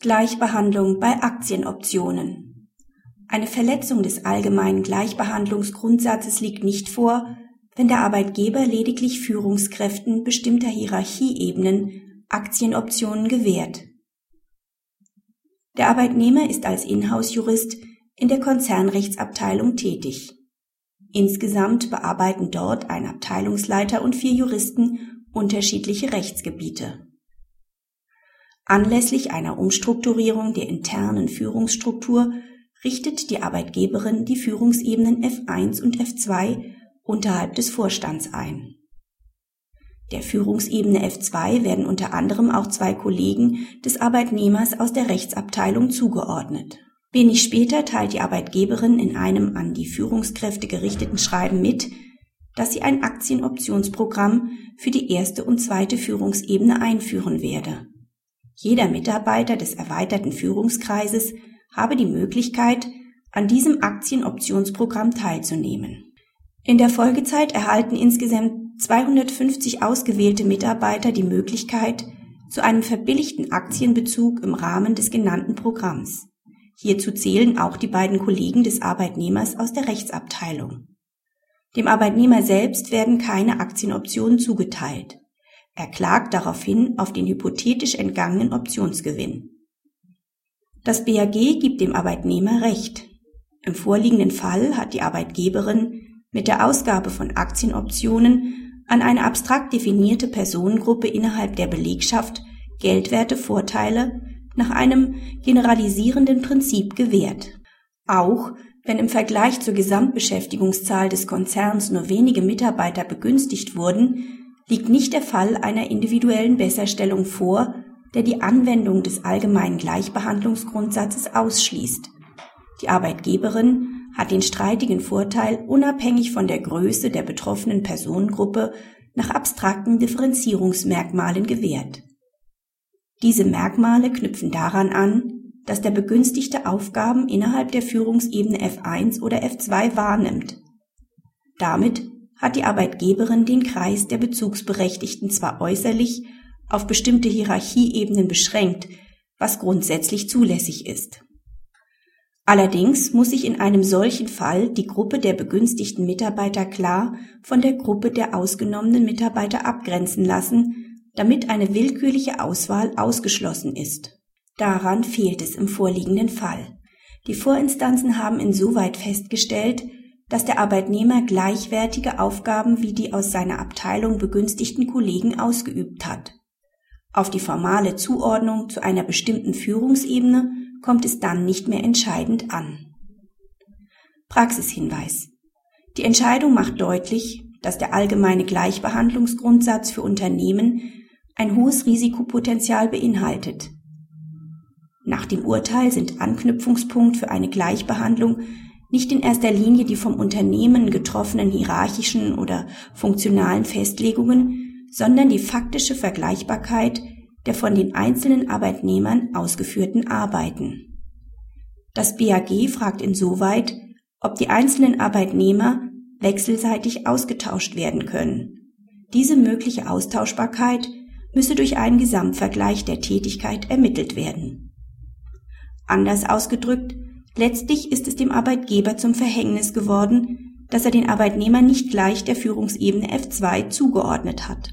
Gleichbehandlung bei Aktienoptionen. Eine Verletzung des allgemeinen Gleichbehandlungsgrundsatzes liegt nicht vor, wenn der Arbeitgeber lediglich Führungskräften bestimmter Hierarchieebenen Aktienoptionen gewährt. Der Arbeitnehmer ist als Inhouse-Jurist in der Konzernrechtsabteilung tätig. Insgesamt bearbeiten dort ein Abteilungsleiter und vier Juristen unterschiedliche Rechtsgebiete. Anlässlich einer Umstrukturierung der internen Führungsstruktur richtet die Arbeitgeberin die Führungsebenen F1 und F2 unterhalb des Vorstands ein. Der Führungsebene F2 werden unter anderem auch zwei Kollegen des Arbeitnehmers aus der Rechtsabteilung zugeordnet. Wenig später teilt die Arbeitgeberin in einem an die Führungskräfte gerichteten Schreiben mit, dass sie ein Aktienoptionsprogramm für die erste und zweite Führungsebene einführen werde. Jeder Mitarbeiter des erweiterten Führungskreises habe die Möglichkeit, an diesem Aktienoptionsprogramm teilzunehmen. In der Folgezeit erhalten insgesamt 250 ausgewählte Mitarbeiter die Möglichkeit zu einem verbilligten Aktienbezug im Rahmen des genannten Programms. Hierzu zählen auch die beiden Kollegen des Arbeitnehmers aus der Rechtsabteilung. Dem Arbeitnehmer selbst werden keine Aktienoptionen zugeteilt. Er klagt daraufhin auf den hypothetisch entgangenen Optionsgewinn. Das BAG gibt dem Arbeitnehmer Recht. Im vorliegenden Fall hat die Arbeitgeberin mit der Ausgabe von Aktienoptionen an eine abstrakt definierte Personengruppe innerhalb der Belegschaft geldwerte Vorteile nach einem generalisierenden Prinzip gewährt. Auch wenn im Vergleich zur Gesamtbeschäftigungszahl des Konzerns nur wenige Mitarbeiter begünstigt wurden, liegt nicht der Fall einer individuellen Besserstellung vor, der die Anwendung des allgemeinen Gleichbehandlungsgrundsatzes ausschließt. Die Arbeitgeberin hat den streitigen Vorteil unabhängig von der Größe der betroffenen Personengruppe nach abstrakten Differenzierungsmerkmalen gewährt. Diese Merkmale knüpfen daran an, dass der Begünstigte Aufgaben innerhalb der Führungsebene F1 oder F2 wahrnimmt. Damit hat die Arbeitgeberin den Kreis der Bezugsberechtigten zwar äußerlich auf bestimmte Hierarchieebenen beschränkt, was grundsätzlich zulässig ist. Allerdings muss sich in einem solchen Fall die Gruppe der begünstigten Mitarbeiter klar von der Gruppe der ausgenommenen Mitarbeiter abgrenzen lassen, damit eine willkürliche Auswahl ausgeschlossen ist. Daran fehlt es im vorliegenden Fall. Die Vorinstanzen haben insoweit festgestellt, dass der Arbeitnehmer gleichwertige Aufgaben wie die aus seiner Abteilung begünstigten Kollegen ausgeübt hat. Auf die formale Zuordnung zu einer bestimmten Führungsebene kommt es dann nicht mehr entscheidend an. Praxishinweis. Die Entscheidung macht deutlich, dass der allgemeine Gleichbehandlungsgrundsatz für Unternehmen ein hohes Risikopotenzial beinhaltet. Nach dem Urteil sind Anknüpfungspunkt für eine Gleichbehandlung nicht in erster Linie die vom Unternehmen getroffenen hierarchischen oder funktionalen Festlegungen, sondern die faktische Vergleichbarkeit der von den einzelnen Arbeitnehmern ausgeführten Arbeiten. Das BAG fragt insoweit, ob die einzelnen Arbeitnehmer wechselseitig ausgetauscht werden können. Diese mögliche Austauschbarkeit müsse durch einen Gesamtvergleich der Tätigkeit ermittelt werden. Anders ausgedrückt, letztlich ist es dem Arbeitgeber zum Verhängnis geworden, dass er den Arbeitnehmer nicht gleich der Führungsebene F2 zugeordnet hat.